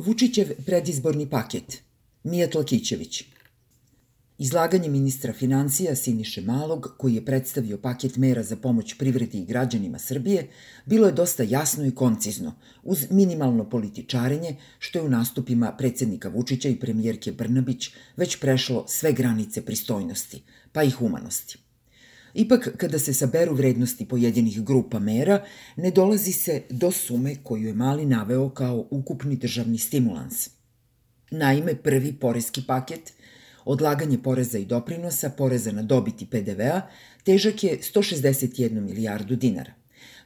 Vučićev predizborni paket. Mijat Lakićević. Izlaganje ministra financija Siniše Malog, koji je predstavio paket mera za pomoć privredi i građanima Srbije, bilo je dosta jasno i koncizno, uz minimalno političarenje, što je u nastupima predsednika Vučića i premijerke Brnabić već prešlo sve granice pristojnosti, pa i humanosti. Ipak, kada se saberu vrednosti pojedinih grupa mera, ne dolazi se do sume koju je Mali naveo kao ukupni državni stimulans. Naime, prvi porezki paket, odlaganje poreza i doprinosa, poreza na dobiti PDV-a, težak je 161 milijardu dinara.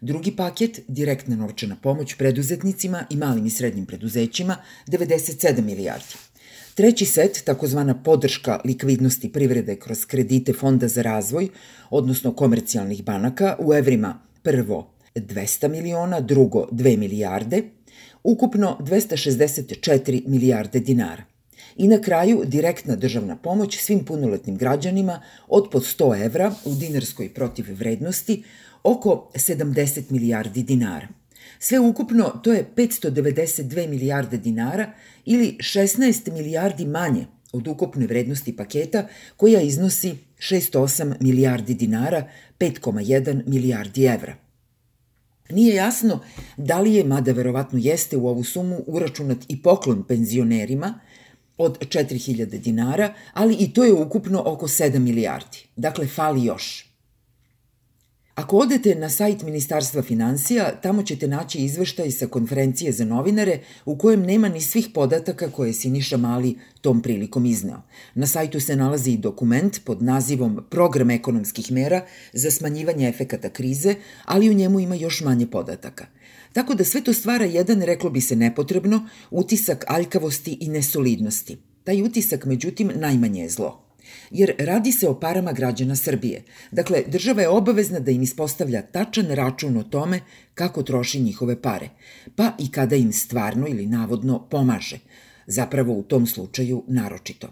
Drugi paket, direktna novčana pomoć preduzetnicima i malim i srednjim preduzećima, 97 milijardi. Treći set, takozvana podrška likvidnosti privrede kroz kredite Fonda za razvoj, odnosno komercijalnih banaka, u evrima prvo 200 miliona, drugo 2 milijarde, ukupno 264 milijarde dinara. I na kraju direktna državna pomoć svim punoletnim građanima od pod 100 evra u dinarskoj protiv vrednosti oko 70 milijardi dinara. Sve ukupno to je 592 milijarde dinara ili 16 milijardi manje od ukupne vrednosti paketa koja iznosi 608 milijardi dinara, 5,1 milijardi evra. Nije jasno da li je, mada verovatno jeste u ovu sumu, uračunat i poklon penzionerima od 4000 dinara, ali i to je ukupno oko 7 milijardi. Dakle, fali još. Ako odete na sajt Ministarstva financija, tamo ćete naći izveštaj sa konferencije za novinare u kojem nema ni svih podataka koje je Siniša Mali tom prilikom izneo. Na sajtu se nalazi i dokument pod nazivom Program ekonomskih mera za smanjivanje efekata krize, ali u njemu ima još manje podataka. Tako da sve to stvara jedan, reklo bi se nepotrebno, utisak aljkavosti i nesolidnosti. Taj utisak, međutim, najmanje je zlo jer radi se o parama građana Srbije. Dakle, država je obavezna da im ispostavlja tačan račun o tome kako troši njihove pare, pa i kada im stvarno ili navodno pomaže, zapravo u tom slučaju naročito.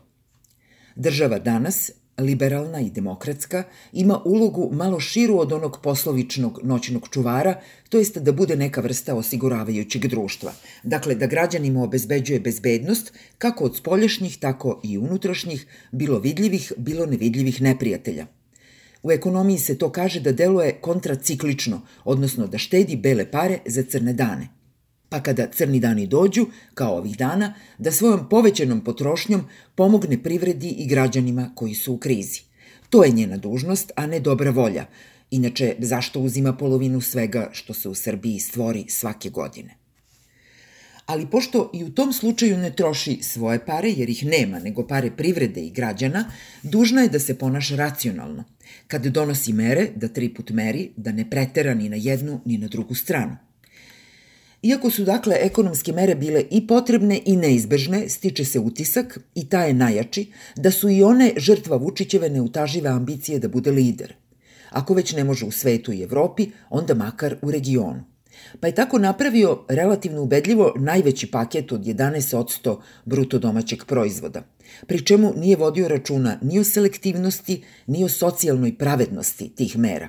Država danas liberalna i demokratska, ima ulogu malo širu od onog poslovičnog noćnog čuvara, to jest da bude neka vrsta osiguravajućeg društva. Dakle, da građanima obezbeđuje bezbednost, kako od spoljašnjih, tako i unutrašnjih, bilo vidljivih, bilo nevidljivih neprijatelja. U ekonomiji se to kaže da deluje kontraciklično, odnosno da štedi bele pare za crne dane – pa kada crni dani dođu, kao ovih dana, da svojom povećanom potrošnjom pomogne privredi i građanima koji su u krizi. To je njena dužnost, a ne dobra volja. Inače, zašto uzima polovinu svega što se u Srbiji stvori svake godine? Ali pošto i u tom slučaju ne troši svoje pare, jer ih nema, nego pare privrede i građana, dužna je da se ponaša racionalno. Kad donosi mere, da tri put meri, da ne pretera ni na jednu ni na drugu stranu. Iako su dakle ekonomske mere bile i potrebne i neizbežne, stiče se utisak, i ta je najjači, da su i one žrtva Vučićeve neutažive ambicije da bude lider. Ako već ne može u svetu i Evropi, onda makar u regionu. Pa je tako napravio relativno ubedljivo najveći paket od 11% bruto domaćeg proizvoda, pri čemu nije vodio računa ni o selektivnosti, ni o socijalnoj pravednosti tih mera,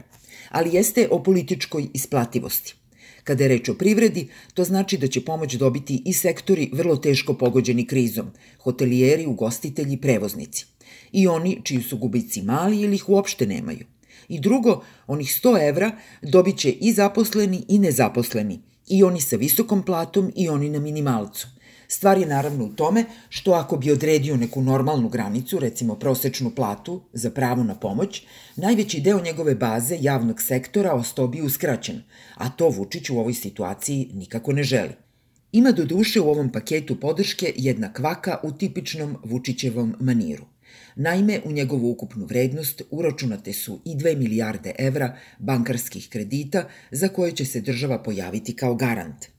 ali jeste o političkoj isplativosti. Kada je reč o privredi, to znači da će pomoć dobiti i sektori vrlo teško pogođeni krizom, hotelijeri, ugostitelji, prevoznici. I oni čiji su gubici mali ili ih uopšte nemaju. I drugo, onih 100 evra dobit će i zaposleni i nezaposleni, i oni sa visokom platom i oni na minimalcu – Stvar je naravno u tome što ako bi odredio neku normalnu granicu, recimo prosečnu platu za pravo na pomoć, najveći deo njegove baze javnog sektora ostao bi uskraćen, a to Vučić u ovoj situaciji nikako ne želi. Ima do duše u ovom paketu podrške jedna kvaka u tipičnom Vučićevom maniru. Naime, u njegovu ukupnu vrednost uračunate su i 2 milijarde evra bankarskih kredita za koje će se država pojaviti kao garant –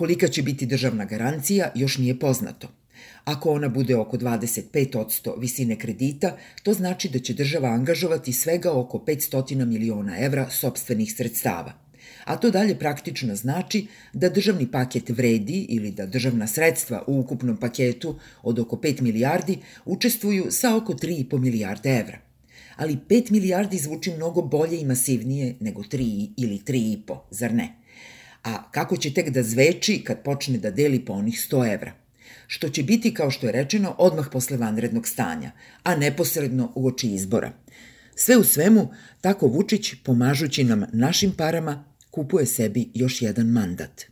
Kolika će biti državna garancija još nije poznato. Ako ona bude oko 25% visine kredita, to znači da će država angažovati svega oko 500 miliona evra sobstvenih sredstava. A to dalje praktično znači da državni paket vredi ili da državna sredstva u ukupnom paketu od oko 5 milijardi učestvuju sa oko 3,5 milijarde evra. Ali 5 milijardi zvuči mnogo bolje i masivnije nego 3 ili 3,5, zar ne? A kako će tek da zveči kad počne da deli po onih 100 evra što će biti, kao što je rečeno, odmah posle vanrednog stanja, a neposredno u oči izbora. Sve u svemu, tako Vučić, pomažući nam našim parama, kupuje sebi još jedan mandat.